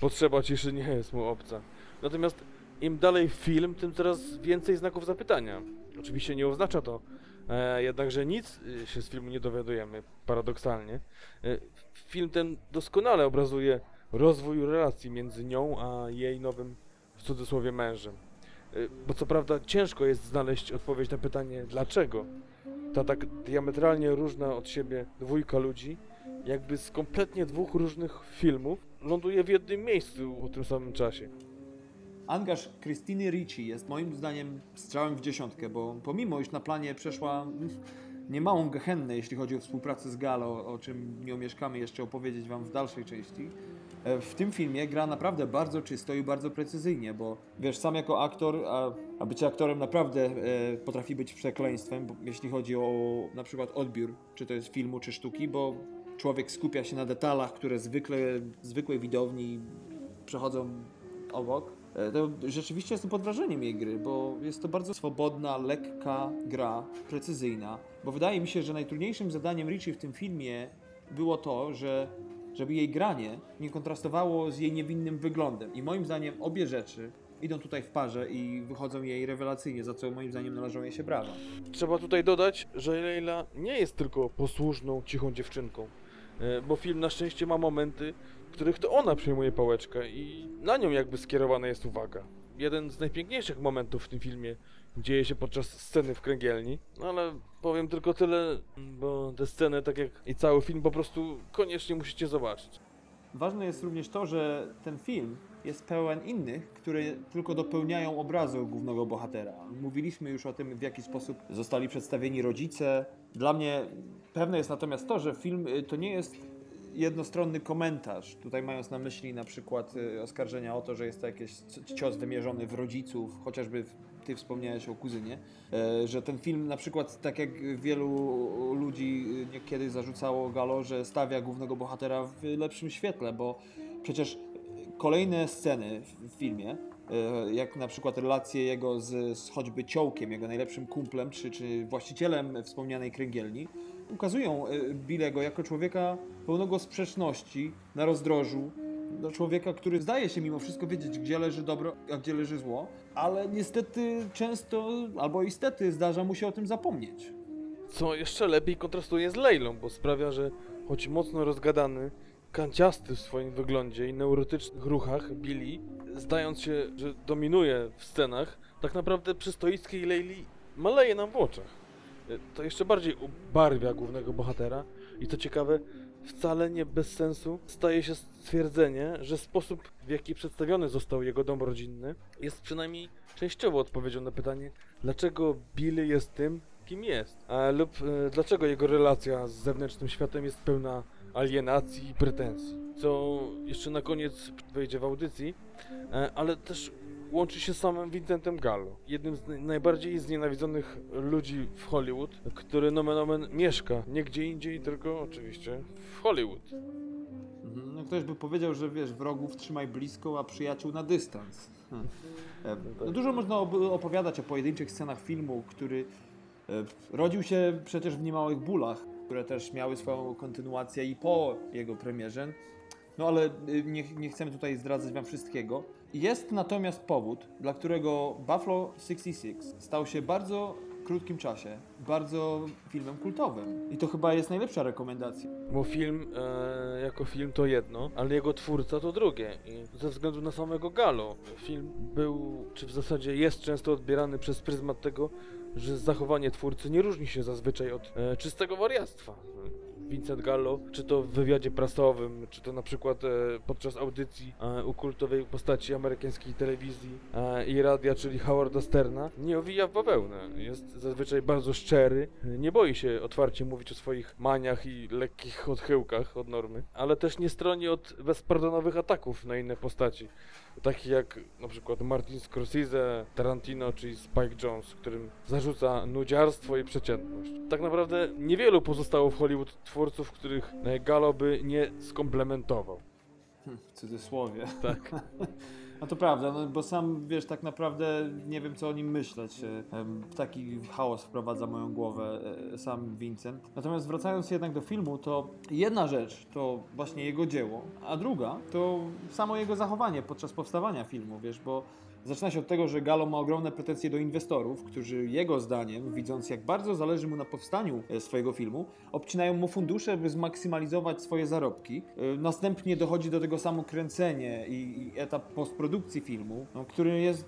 potrzeba ciszy nie jest mu obca. Natomiast im dalej film, tym coraz więcej znaków zapytania. Oczywiście nie oznacza to e, jednak, że nic e, się z filmu nie dowiadujemy, paradoksalnie. E, film ten doskonale obrazuje rozwój relacji między nią a jej nowym, w cudzysłowie, mężem. Y, Bo co prawda ciężko jest znaleźć odpowiedź na pytanie dlaczego ta tak diametralnie różna od siebie dwójka ludzi, jakby z kompletnie dwóch różnych filmów, ląduje w jednym miejscu o tym samym czasie. Angaż Christiny Ricci jest moim zdaniem strzałem w dziesiątkę, bo pomimo iż na planie przeszła niemałą gehennę, jeśli chodzi o współpracę z Galo, o czym nie omieszkamy jeszcze opowiedzieć Wam w dalszej części, e, w tym filmie gra naprawdę bardzo czysto i bardzo precyzyjnie, bo wiesz, sam jako aktor, a, a bycie aktorem naprawdę e, potrafi być przekleństwem, bo, jeśli chodzi o na przykład odbiór, czy to jest filmu, czy sztuki, bo człowiek skupia się na detalach, które zwykle, zwykłej widowni przechodzą obok. E, To rzeczywiście jestem pod wrażeniem jej gry, bo jest to bardzo swobodna, lekka gra, precyzyjna. Bo wydaje mi się, że najtrudniejszym zadaniem Richie w tym filmie było to, że żeby jej granie nie kontrastowało z jej niewinnym wyglądem. I moim zdaniem obie rzeczy idą tutaj w parze i wychodzą jej rewelacyjnie, za co moim zdaniem należą jej się brawa. Trzeba tutaj dodać, że Leila nie jest tylko posłuszną, cichą dziewczynką, e, bo film na szczęście ma momenty, których to ona przejmuje pałeczkę i na nią jakby skierowana jest uwaga. Jeden z najpiękniejszych momentów w tym filmie dzieje się podczas sceny w kręgielni, no ale powiem tylko tyle, bo tę scenę, tak jak i cały film, po prostu koniecznie musicie zobaczyć. Ważne jest również to, że ten film jest pełen innych, które tylko dopełniają obrazu głównego bohatera. Mówiliśmy już o tym, w jaki sposób zostali przedstawieni rodzice. Dla mnie pewne jest natomiast to, że film y, to nie jest jednostronny komentarz. Tutaj mając na myśli na przykład y, oskarżenia o to, że jest to jakiś cios wymierzony w rodziców, chociażby ty wspomniałeś o kuzynie, e, że ten film na przykład, tak jak wielu ludzi y, niekiedy zarzucało Galo, że stawia głównego bohatera w lepszym świetle, bo przecież kolejne sceny w- w filmie, e, jak na przykład relacje jego z, z choćby Ciołkiem, jego najlepszym kumplem, czy, czy właścicielem wspomnianej kręgielni, ukazują e, Bilego jako człowieka pełnego sprzeczności, na rozdrożu, do człowieka, który zdaje się mimo wszystko wiedzieć, gdzie leży dobro, a gdzie leży zło, ale niestety często, albo istety, zdarza mu się o tym zapomnieć. Co jeszcze lepiej kontrastuje z Leilą, bo sprawia, że choć mocno rozgadany, kanciasty w swoim wyglądzie i neurotycznych ruchach Billy, zdając się, że dominuje w scenach, tak naprawdę przy stoickiej Leili maleje nam w oczach. E, To jeszcze bardziej ubarwia głównego bohatera i to ciekawe, wcale nie bez sensu staje się stwierdzenie, że sposób w jaki przedstawiony został jego dom rodzinny jest przynajmniej częściowo odpowiedzią na pytanie, dlaczego Billy jest tym, kim jest, a, lub e, dlaczego jego relacja z zewnętrznym światem jest pełna alienacji i pretensji. Co jeszcze na koniec wejdzie w audycji, e, ale też łączy się z samym Vincentem Gallo, jednym z naj- najbardziej znienawidzonych ludzi w Hollywood, który nomen omen mieszka nie gdzie indziej, tylko oczywiście w Hollywood. Mhm. No ktoś by powiedział, że wiesz, wrogów trzymaj blisko, a przyjaciół na dystans. Hmm. E, No dużo można opowiadać o pojedynczych scenach filmu, który e, rodził się przecież w niemałych bólach, które też miały swoją kontynuację i po jego premierze. No ale y, nie, nie chcemy tutaj zdradzać wam wszystkiego. Jest natomiast powód, dla którego Buffalo 66 stał się bardzo krótkim czasie bardzo filmem kultowym. I to chyba jest najlepsza rekomendacja. Bo film e, jako film to jedno, ale jego twórca to drugie. I ze względu na samego Gallo, film był, czy w zasadzie jest często odbierany przez pryzmat tego, że zachowanie twórcy nie różni się zazwyczaj od e, czystego wariactwa. Vincent Gallo, czy to w wywiadzie prasowym, czy to na przykład e, podczas audycji e, u kultowej postaci amerykańskiej telewizji e, i radia, czyli Howarda Sterna, nie owija w bawełnę. Jest zazwyczaj bardzo szczery, e, nie boi się otwarcie mówić o swoich maniach i lekkich odchyłkach od normy, ale też nie stroni od bezpardonowych ataków na inne postaci, takich jak na przykład Martin Scorsese, Tarantino czy Spike Jones, którym zarzuca nudziarstwo i przeciętność. Tak naprawdę niewielu pozostało w Hollywood twórców, których e, Gallo by nie skomplementował. Hm, W cudzysłowie. Tak. *laughs* No to prawda, no bo sam wiesz, tak naprawdę nie wiem co o nim myśleć. E, Taki chaos wprowadza moją głowę e, sam Vincent. Natomiast wracając jednak do filmu, to jedna rzecz to właśnie jego dzieło, a druga to samo jego zachowanie podczas powstawania filmu, wiesz, bo zaczyna się od tego, że Gallo ma ogromne pretensje do inwestorów, którzy jego zdaniem, widząc jak bardzo zależy mu na powstaniu e, swojego filmu, obcinają mu fundusze, by zmaksymalizować swoje zarobki. E, Następnie dochodzi do tego samo kręcenie i, i etap postprodukcji filmu, no, który jest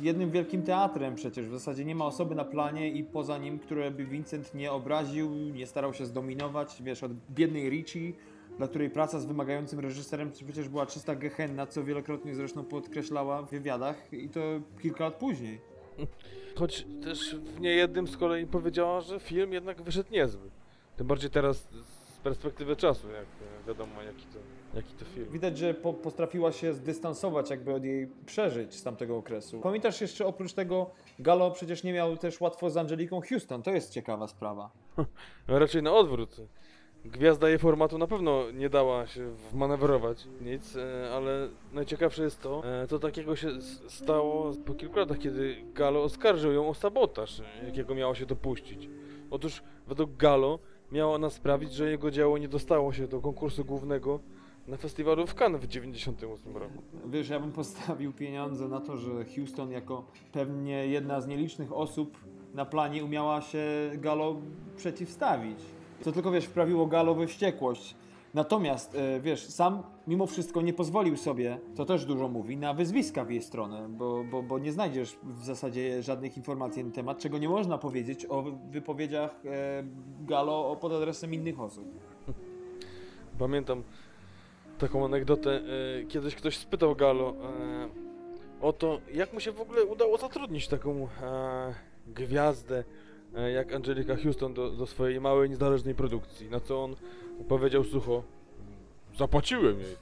jednym wielkim teatrem przecież. W zasadzie nie ma osoby na planie i poza nim, które by Vincent nie obraził, nie starał się zdominować, wiesz, od biednej Richie, dla której praca z wymagającym reżyserem przecież była czysta gehenna, co wielokrotnie zresztą podkreślała w wywiadach i to kilka lat później. Choć też w niejednym z kolei powiedziała, że film jednak wyszedł niezły. Tym bardziej teraz z perspektywy czasu, jak wiadomo jaki to, jaki to film. Widać, że po, potrafiła się zdystansować jakby od jej przeżyć z tamtego okresu. Pamiętasz jeszcze oprócz tego, Gallo przecież nie miał też łatwo z Angeliką Houston, to jest ciekawa sprawa. *laughs* No, raczej na odwrót. Gwiazda jej formatu na pewno nie dała się wmanewrować nic, e, ale najciekawsze jest to, e, co takiego się stało po kilku latach, kiedy Galo oskarżył ją o sabotaż, e, jakiego miało się dopuścić. Otóż według Galo miało ona sprawić, że jego dzieło nie dostało się do konkursu głównego na festiwalu w Cannes w 1998 roku. Wiesz, ja bym postawił pieniądze na to, że Houston jako pewnie jedna z nielicznych osób na planie umiała się Gallo przeciwstawić. To tylko, wiesz, wprawiło Gallo we wściekłość. Natomiast, e, wiesz, sam mimo wszystko nie pozwolił sobie, to też dużo mówi, na wyzwiska w jej stronę, bo, bo, bo nie znajdziesz w zasadzie żadnych informacji na ten temat, czego nie można powiedzieć o wypowiedziach e, Gallo pod adresem innych osób. Pamiętam taką anegdotę. E, kiedyś ktoś spytał Galo e, o to, jak mu się w ogóle udało zatrudnić taką gwiazdę jak Angelika Houston do, do swojej małej, niezależnej produkcji. Na co on powiedział sucho: Zapłaciłem jej.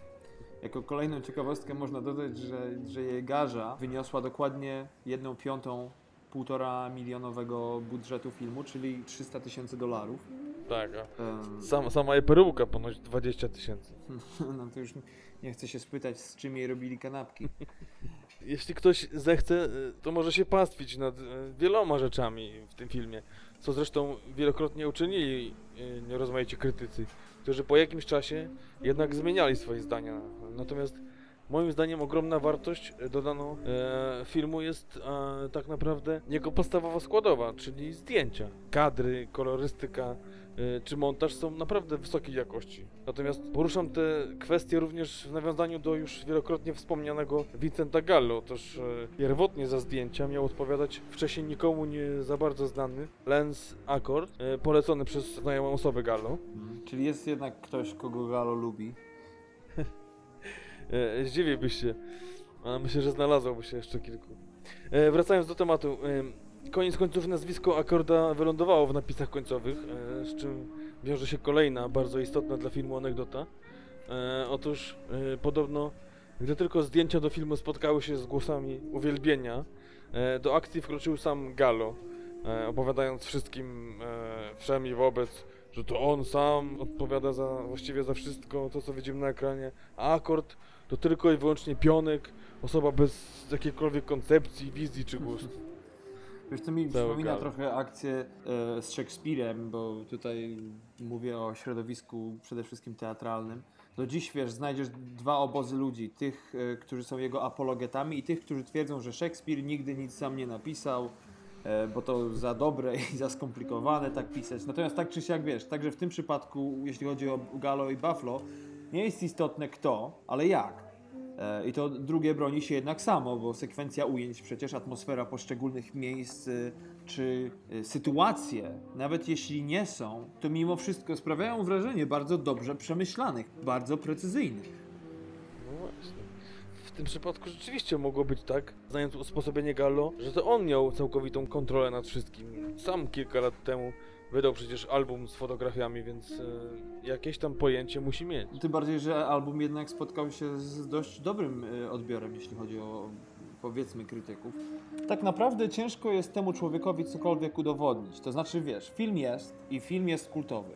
Jako kolejną ciekawostkę można dodać, że, że jej garza wyniosła dokładnie jedną piątą półtora milionowego budżetu filmu, czyli 300 tysięcy dolarów. Tak, a Em, sama, sama jej peruka ponoć 20 tysięcy. *laughs* No to już nie chcę się spytać, z czym jej robili kanapki. *laughs* Jeśli ktoś zechce, e, to może się pastwić nad e, wieloma rzeczami w tym filmie, co zresztą wielokrotnie uczynili e, rozmaici krytycy, którzy po jakimś czasie jednak zmieniali swoje zdania. Natomiast moim zdaniem ogromna wartość e, dodaną e, filmu jest e, tak naprawdę jego podstawowa składowa, czyli zdjęcia. Kadry, kolorystyka e, czy montaż są naprawdę wysokiej jakości. Natomiast poruszam te kwestie również w nawiązaniu do już wielokrotnie wspomnianego Vincenta Gallo. Otóż e, pierwotnie za zdjęcia miał odpowiadać wcześniej nikomu nie za bardzo znany Lens Accord, e, polecony przez znajomą osobę Gallo. Czyli jest jednak ktoś, kogo Galo lubi. E, się, ale myślę, że znalazłoby się jeszcze kilku. E, wracając do tematu. E, koniec końców nazwisko Akorda wylądowało w napisach końcowych, e, z czym wiąże się kolejna bardzo istotna dla filmu anegdota. E, otóż e, podobno, gdy tylko zdjęcia do filmu spotkały się z głosami uwielbienia, e, do akcji wkroczył sam Gallo, e, opowiadając wszystkim e, wszem i wobec, że to on sam odpowiada za, właściwie za wszystko to, co widzimy na ekranie, a Akord to tylko i wyłącznie pionek, osoba bez jakiejkolwiek koncepcji, wizji czy gustu. *laughs* Wiesz, to mi Cały przypomina trochę akcję e, z Szekspirem, bo tutaj mówię o środowisku przede wszystkim teatralnym. Do dziś, wiesz, znajdziesz dwa obozy ludzi. Tych, e, którzy są jego apologetami i tych, którzy twierdzą, że Szekspir nigdy nic sam nie napisał, e, bo to za dobre i za skomplikowane tak pisać. Natomiast tak czy siak, wiesz, także w tym przypadku, jeśli chodzi o Galo i Buffalo, nie jest istotne kto, ale jak. E, I to drugie broni się jednak samo, bo sekwencja ujęć, przecież atmosfera poszczególnych miejsc y, czy y, sytuacje, nawet jeśli nie są, to mimo wszystko sprawiają wrażenie bardzo dobrze przemyślanych, bardzo precyzyjnych. No właśnie. W tym przypadku rzeczywiście mogło być tak, znając usposobienie Gallo, że to on miał całkowitą kontrolę nad wszystkim. Sam kilka lat temu wydał przecież album z fotografiami, więc e, jakieś tam pojęcie musi mieć. Tym bardziej, że album jednak spotkał się z dość dobrym y, odbiorem, jeśli chodzi o powiedzmy krytyków. Tak naprawdę ciężko jest temu człowiekowi cokolwiek udowodnić. To znaczy, wiesz, film jest i film jest kultowy.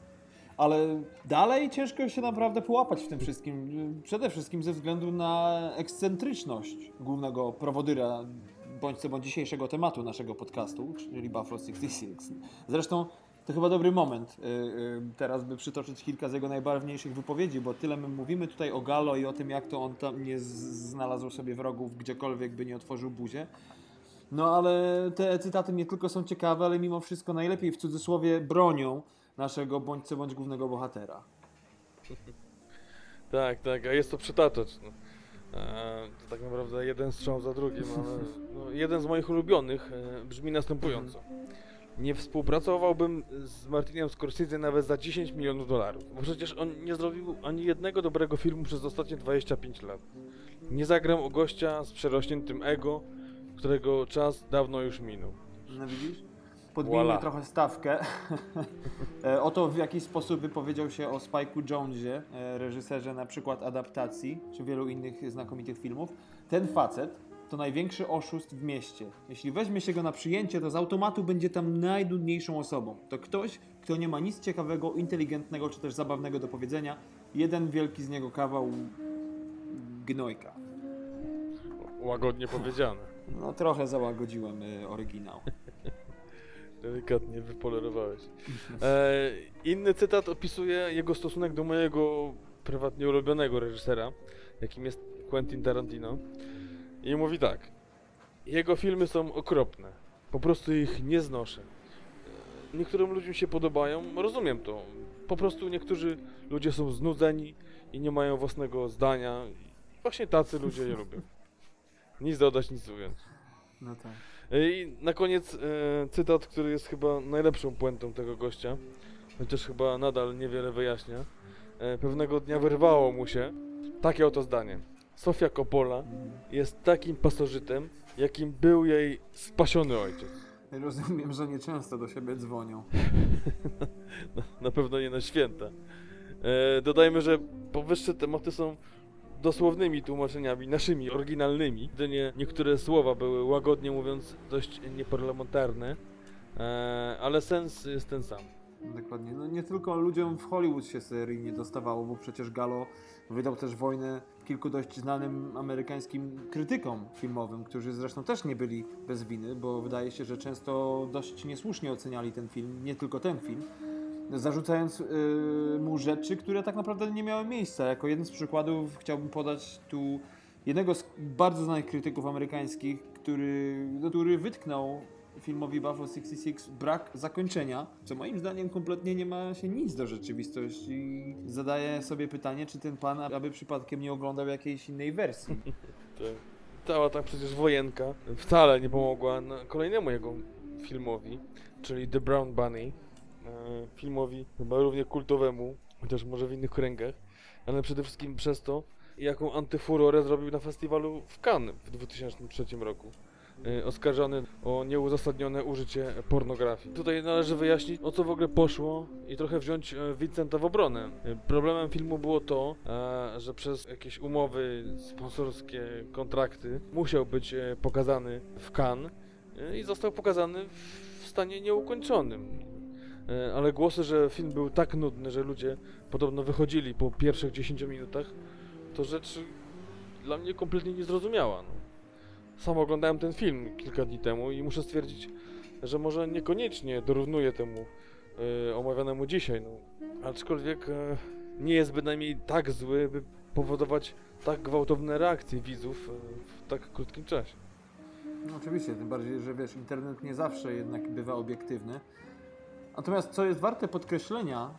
Ale dalej ciężko się naprawdę połapać w tym wszystkim. y, Przede wszystkim ze względu na ekscentryczność głównego prowodyra bądź co bądź dzisiejszego tematu naszego podcastu, czyli Buffalo 66. Zresztą to chyba dobry moment y, y, teraz, by przytoczyć kilka z jego najbarwniejszych wypowiedzi, bo tyle my mówimy tutaj o Gallo i o tym, jak to on tam nie znalazł sobie wrogów gdziekolwiek, by nie otworzył buzie. No ale te cytaty nie tylko są ciekawe, ale mimo wszystko najlepiej w cudzysłowie bronią naszego bądź co bądź głównego bohatera. *laughs* Tak, tak, a jest to przytaczać. No. E, to tak naprawdę jeden strzał za drugim, ale no, jeden z moich ulubionych e, brzmi następująco. Nie współpracowałbym z Martinem Scorsese nawet za 10 milionów dolarów, bo przecież on nie zrobił ani jednego dobrego filmu przez ostatnie 25 lat. Nie zagram o gościa z przerośniętym ego, którego czas dawno już minął. No widzisz? Podbijmy Voilà. trochę stawkę. *laughs* E, o to, w jaki sposób wypowiedział się o Spike'u Jonesie, e, reżyserze na przykład adaptacji, czy wielu innych znakomitych filmów. Ten facet to największy oszust w mieście. Jeśli weźmie się go na przyjęcie, to z automatu będzie tam najnudniejszą osobą. To ktoś, kto nie ma nic ciekawego, inteligentnego, czy też zabawnego do powiedzenia. Jeden wielki z niego kawał gnojka. Łagodnie powiedziane. No trochę załagodziłem y, oryginał. *laughs* Delikatnie wypolerowałeś. E, inny cytat opisuje jego stosunek do mojego prywatnie ulubionego reżysera, jakim jest Quentin Tarantino. I mówi tak. Jego filmy są okropne. Po prostu ich nie znoszę. Niektórym ludziom się podobają, rozumiem to. Po prostu niektórzy ludzie są znudzeni i nie mają własnego zdania. I właśnie tacy ludzie je lubią. *laughs* Nic dodać, nic ująć. No tak. I na koniec e, cytat, który jest chyba najlepszą puentą tego gościa, chociaż chyba nadal niewiele wyjaśnia. E, pewnego dnia wyrwało mu się takie oto zdanie. Sofia Coppola jest takim pasożytem, jakim był jej spasiony ojciec. Rozumiem, że nieczęsto do siebie dzwonią. *laughs* Na, na pewno nie na święta. E, dodajmy, że powyższe tematy są dosłownymi tłumaczeniami, naszymi, oryginalnymi. Jedynie niektóre słowa były, łagodnie mówiąc, dość nieparlamentarne, e, ale sens jest ten sam. Dokładnie. No nie tylko ludziom w Hollywood się seryjnie dostawało, bo przecież Gallo wydał też wojnę kilku dość znanym amerykańskim krytykom filmowym, którzy zresztą też nie byli bez winy, bo wydaje się, że często dość niesłusznie oceniali ten film, nie tylko ten film, zarzucając yy, mu rzeczy, które tak naprawdę nie miały miejsca. Jako jeden z przykładów chciałbym podać tu jednego z bardzo znanych krytyków amerykańskich, który, który wytknął filmowi Buffalo 66 brak zakończenia, co moim zdaniem kompletnie nie ma się nic do rzeczywistości. Zadaję sobie pytanie, czy ten pan aby przypadkiem nie oglądał jakiejś innej wersji. *laughs* Tak. Cała ta przecież wojenka wcale nie pomogła kolejnemu jego filmowi, czyli The Brown Bunny. E, filmowi chyba równie kultowemu, chociaż może w innych kręgach, ale przede wszystkim przez to, jaką antyfurorę zrobił na festiwalu w Cannes w 2003 roku. E, Oskarżony o nieuzasadnione użycie pornografii. Tutaj należy wyjaśnić, o co w ogóle poszło i trochę wziąć e, Vincenta w obronę. E, Problemem filmu było to, e, że przez jakieś umowy sponsorskie, kontrakty musiał być e, pokazany w Cannes e, i został pokazany w stanie nieukończonym. E, Ale głosy, że film był tak nudny, że ludzie podobno wychodzili po pierwszych 10 minutach, to rzecz dla mnie kompletnie niezrozumiała. No. Sam oglądałem ten film kilka dni temu i muszę stwierdzić, że może niekoniecznie dorównuje temu e, omawianemu dzisiaj. No. Aczkolwiek e, nie jest bynajmniej tak zły, by powodować tak gwałtowne reakcje widzów e, w tak krótkim czasie. No oczywiście, tym bardziej, że wiesz, internet nie zawsze jednak bywa obiektywny. Natomiast co jest warte podkreślenia,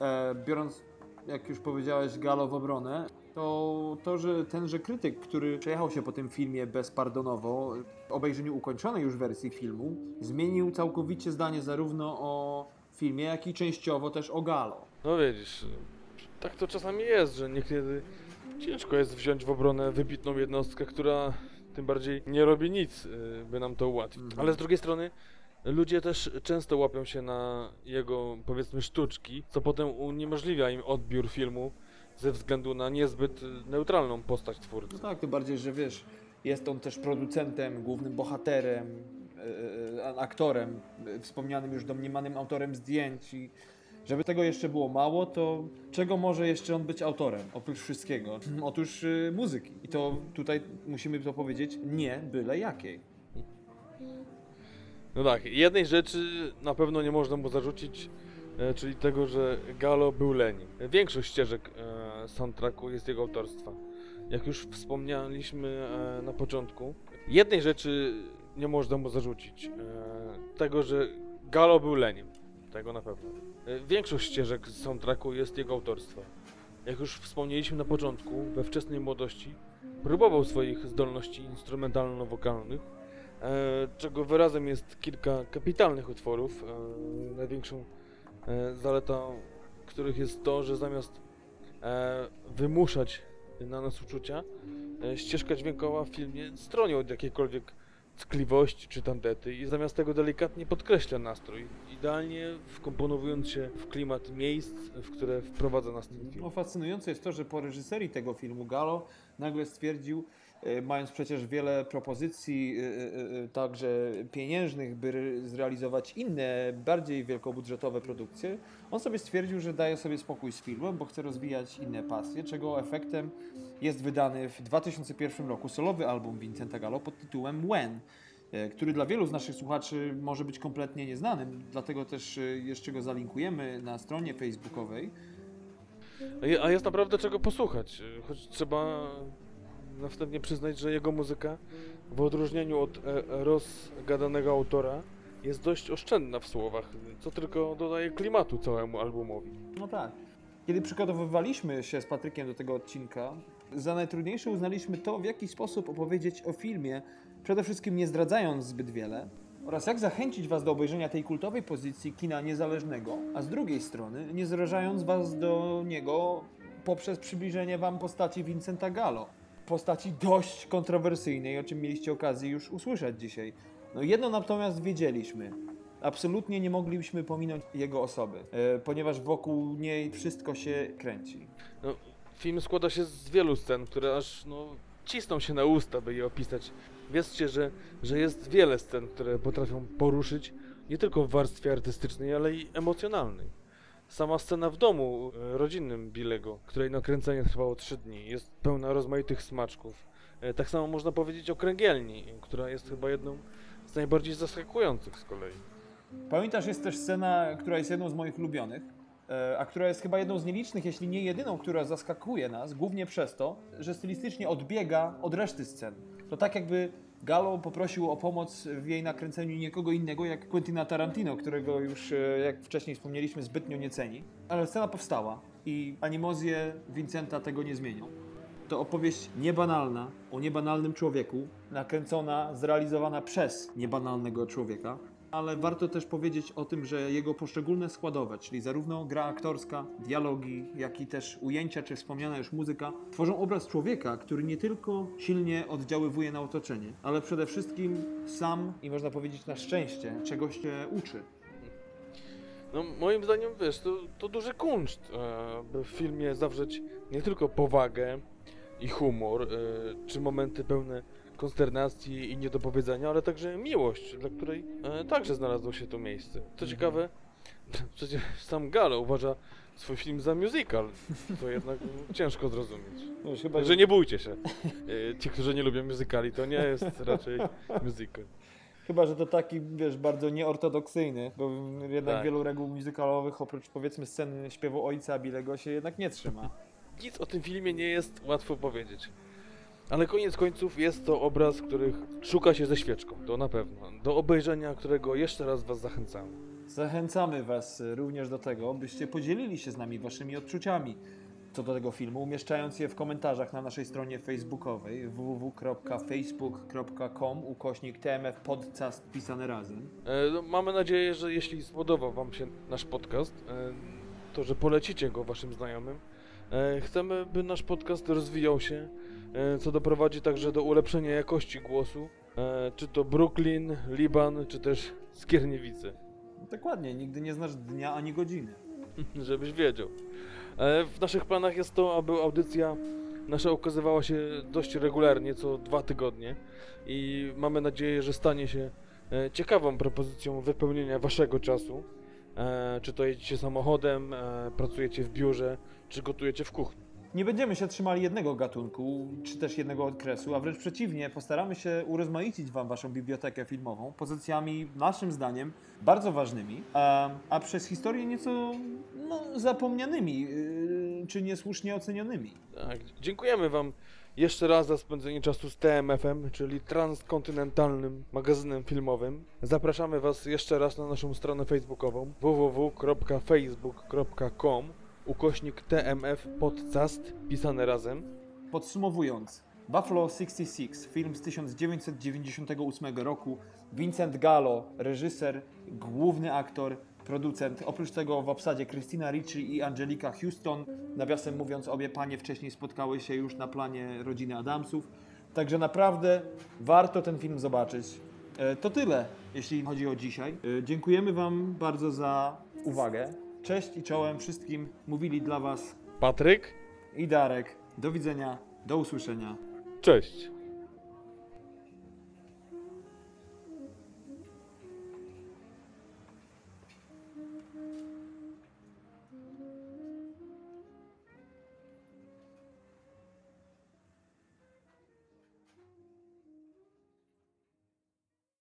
e, biorąc, jak już powiedziałeś, Galo w obronę, to to, że tenże krytyk, który przejechał się po tym filmie bezpardonowo, w obejrzeniu ukończonej już wersji filmu, zmienił całkowicie zdanie zarówno o filmie, jak i częściowo też o Galo. No widzisz, tak to czasami jest, że niekiedy ciężko jest wziąć w obronę wybitną jednostkę, która tym bardziej nie robi nic, y, by nam to ułatwić. Mhm. Ale z drugiej strony ludzie też często łapią się na jego, powiedzmy, sztuczki, co potem uniemożliwia im odbiór filmu ze względu na niezbyt y, neutralną postać twórcy. No tak, tym bardziej, że wiesz, jest on też producentem, głównym bohaterem, e, e, aktorem, e, wspomnianym już domniemanym autorem zdjęć i żeby tego jeszcze było mało, to czego może jeszcze on być autorem, oprócz wszystkiego? *clears throat* Otóż e, muzyki. I to tutaj musimy to powiedzieć, nie byle jakiej. No tak, jednej rzeczy na pewno nie można mu zarzucić, czyli tego, że Galo był leniem. Większość ścieżek e, soundtracku jest jego autorstwa. Jak już wspomnieliśmy e, na początku, jednej rzeczy nie można mu zarzucić. E, tego, że Galo był leniem. Tego na pewno. E, większość ścieżek soundtracku jest jego autorstwa. Jak już wspomnieliśmy na początku, we wczesnej młodości próbował swoich zdolności instrumentalno-wokalnych, e, czego wyrazem jest kilka kapitalnych utworów. E, największą e, zaletą których jest to, że zamiast e, wymuszać na nas uczucia, e, ścieżka dźwiękowa w filmie stroni od jakiejkolwiek tkliwości czy tandety i zamiast tego delikatnie podkreśla nastrój, idealnie wkomponowując się w klimat miejsc, w które wprowadza nas ten film. No, fascynujące jest to, że po reżyserii tego filmu Galo nagle stwierdził, mając przecież wiele propozycji, e, e, także pieniężnych, by re- zrealizować inne, bardziej wielkobudżetowe produkcje, on sobie stwierdził, że daje sobie spokój z filmem, bo chce rozwijać inne pasje, czego efektem jest wydany w 2001 roku solowy album Vincenta Gallo pod tytułem When, który dla wielu z naszych słuchaczy może być kompletnie nieznanym, dlatego też jeszcze go zalinkujemy na stronie facebookowej. A je- A jest naprawdę czego posłuchać, y, choć trzeba na wstępie przyznać, że jego muzyka, w odróżnieniu od e, rozgadanego autora, jest dość oszczędna w słowach, co tylko dodaje klimatu całemu albumowi. No tak. Kiedy przygotowywaliśmy się z Patrykiem do tego odcinka, za najtrudniejsze uznaliśmy to, w jaki sposób opowiedzieć o filmie, przede wszystkim nie zdradzając zbyt wiele, oraz jak zachęcić Was do obejrzenia tej kultowej pozycji kina niezależnego, a z drugiej strony nie zrażając Was do niego poprzez przybliżenie Wam postaci Vincenta Gallo. Postaci dość kontrowersyjnej, o czym mieliście okazję już usłyszeć dzisiaj. No jedno natomiast wiedzieliśmy. Absolutnie nie moglibyśmy pominąć jego osoby, e, ponieważ wokół niej wszystko się kręci. No, film składa się z wielu scen, które aż no, cisną się na usta, by je opisać. Wierzcie, że, że jest wiele scen, które potrafią poruszyć nie tylko w warstwie artystycznej, ale i emocjonalnej. Sama scena w domu e, rodzinnym Billego, której nakręcenie trwało 3 dni, jest pełna rozmaitych smaczków. E, Tak samo można powiedzieć o kręgielni, która jest chyba jedną z najbardziej zaskakujących z kolei. Pamiętasz, jest też scena, która jest jedną z moich ulubionych, e, a która jest chyba jedną z nielicznych, jeśli nie jedyną, która zaskakuje nas, głównie przez to, że stylistycznie odbiega od reszty scen. To tak jakby Gallo poprosił o pomoc w jej nakręceniu nikogo innego jak Quentina Tarantino, którego już, e, jak wcześniej wspomnieliśmy, zbytnio nie ceni. Ale scena powstała i animozje Vincenta tego nie zmienią. To opowieść niebanalna o niebanalnym człowieku, nakręcona, zrealizowana przez niebanalnego człowieka. Ale warto też powiedzieć o tym, że jego poszczególne składowe, czyli zarówno gra aktorska, dialogi, jak i też ujęcia czy wspomniana już muzyka, tworzą obraz człowieka, który nie tylko silnie oddziaływuje na otoczenie, ale przede wszystkim sam i można powiedzieć na szczęście czegoś się uczy. No moim zdaniem, wiesz, to, to duży kunszt, e, by w filmie zawrzeć nie tylko powagę i humor, e, czy momenty pełne konsternacji i niedopowiedzenia, ale także miłość, dla której e, także znalazło się to miejsce. Co ciekawe, *laughs* przecież sam Gallo uważa swój film za musical, to jednak *laughs* ciężko zrozumieć. No chyba, Także nie bójcie się. E, Ci, którzy nie lubią musicali, to nie jest raczej musical. Chyba, że to taki, wiesz, bardzo nieortodoksyjny, bo jednak Tak. wielu reguł muzykalowych, oprócz powiedzmy sceny śpiewu ojca Bilego się jednak nie trzyma. Nic o tym filmie nie jest łatwo powiedzieć. Ale koniec końców jest to obraz, których szuka się ze świeczką, to na pewno. Do obejrzenia, którego jeszcze raz Was zachęcamy. Zachęcamy Was również do tego, byście podzielili się z nami Waszymi odczuciami co do tego filmu, umieszczając je w komentarzach na naszej stronie facebookowej www.facebook.com ukośnik TMF podcast pisane razem. E, no, mamy nadzieję, że jeśli spodobał Wam się nasz podcast, e, to że polecicie go Waszym znajomym. E, chcemy, by nasz podcast rozwijał się, e, co doprowadzi także do ulepszenia jakości głosu, e, czy to Brooklyn, Liban, czy też Skierniewice. Dokładnie, nigdy nie znasz dnia ani godziny. *laughs* żebyś wiedział. W naszych planach jest to, aby audycja nasza ukazywała się dość regularnie, co dwa tygodnie i mamy nadzieję, że stanie się ciekawą propozycją wypełnienia waszego czasu. E, Czy to jedziecie samochodem, e, pracujecie w biurze, czy gotujecie w kuchni. Nie będziemy się trzymali jednego gatunku, czy też jednego okresu, a wręcz przeciwnie, postaramy się urozmaicić Wam Waszą bibliotekę filmową pozycjami, naszym zdaniem, bardzo ważnymi, a, a przez historię nieco no, zapomnianymi, yy, czy niesłusznie ocenionymi. Tak, dziękujemy Wam jeszcze raz za spędzenie czasu z TMF-em, czyli transkontynentalnym magazynem filmowym. Zapraszamy Was jeszcze raz na naszą stronę facebookową www.facebook.com ukośnik TMF podcast pisane razem. Podsumowując, Buffalo 66, film z 1998 roku, Vincent Gallo, reżyser, główny aktor, producent. Oprócz tego w obsadzie Christina Ricci i Angelika Houston. Nawiasem mówiąc, obie panie wcześniej spotkały się już na planie rodziny Adamsów. Także naprawdę warto ten film zobaczyć. E, To tyle, jeśli chodzi o dzisiaj. E, Dziękujemy Wam bardzo za uwagę. Cześć i czołem wszystkim. Mówili dla Was Patryk, i Darek. Do widzenia, do usłyszenia. cześć.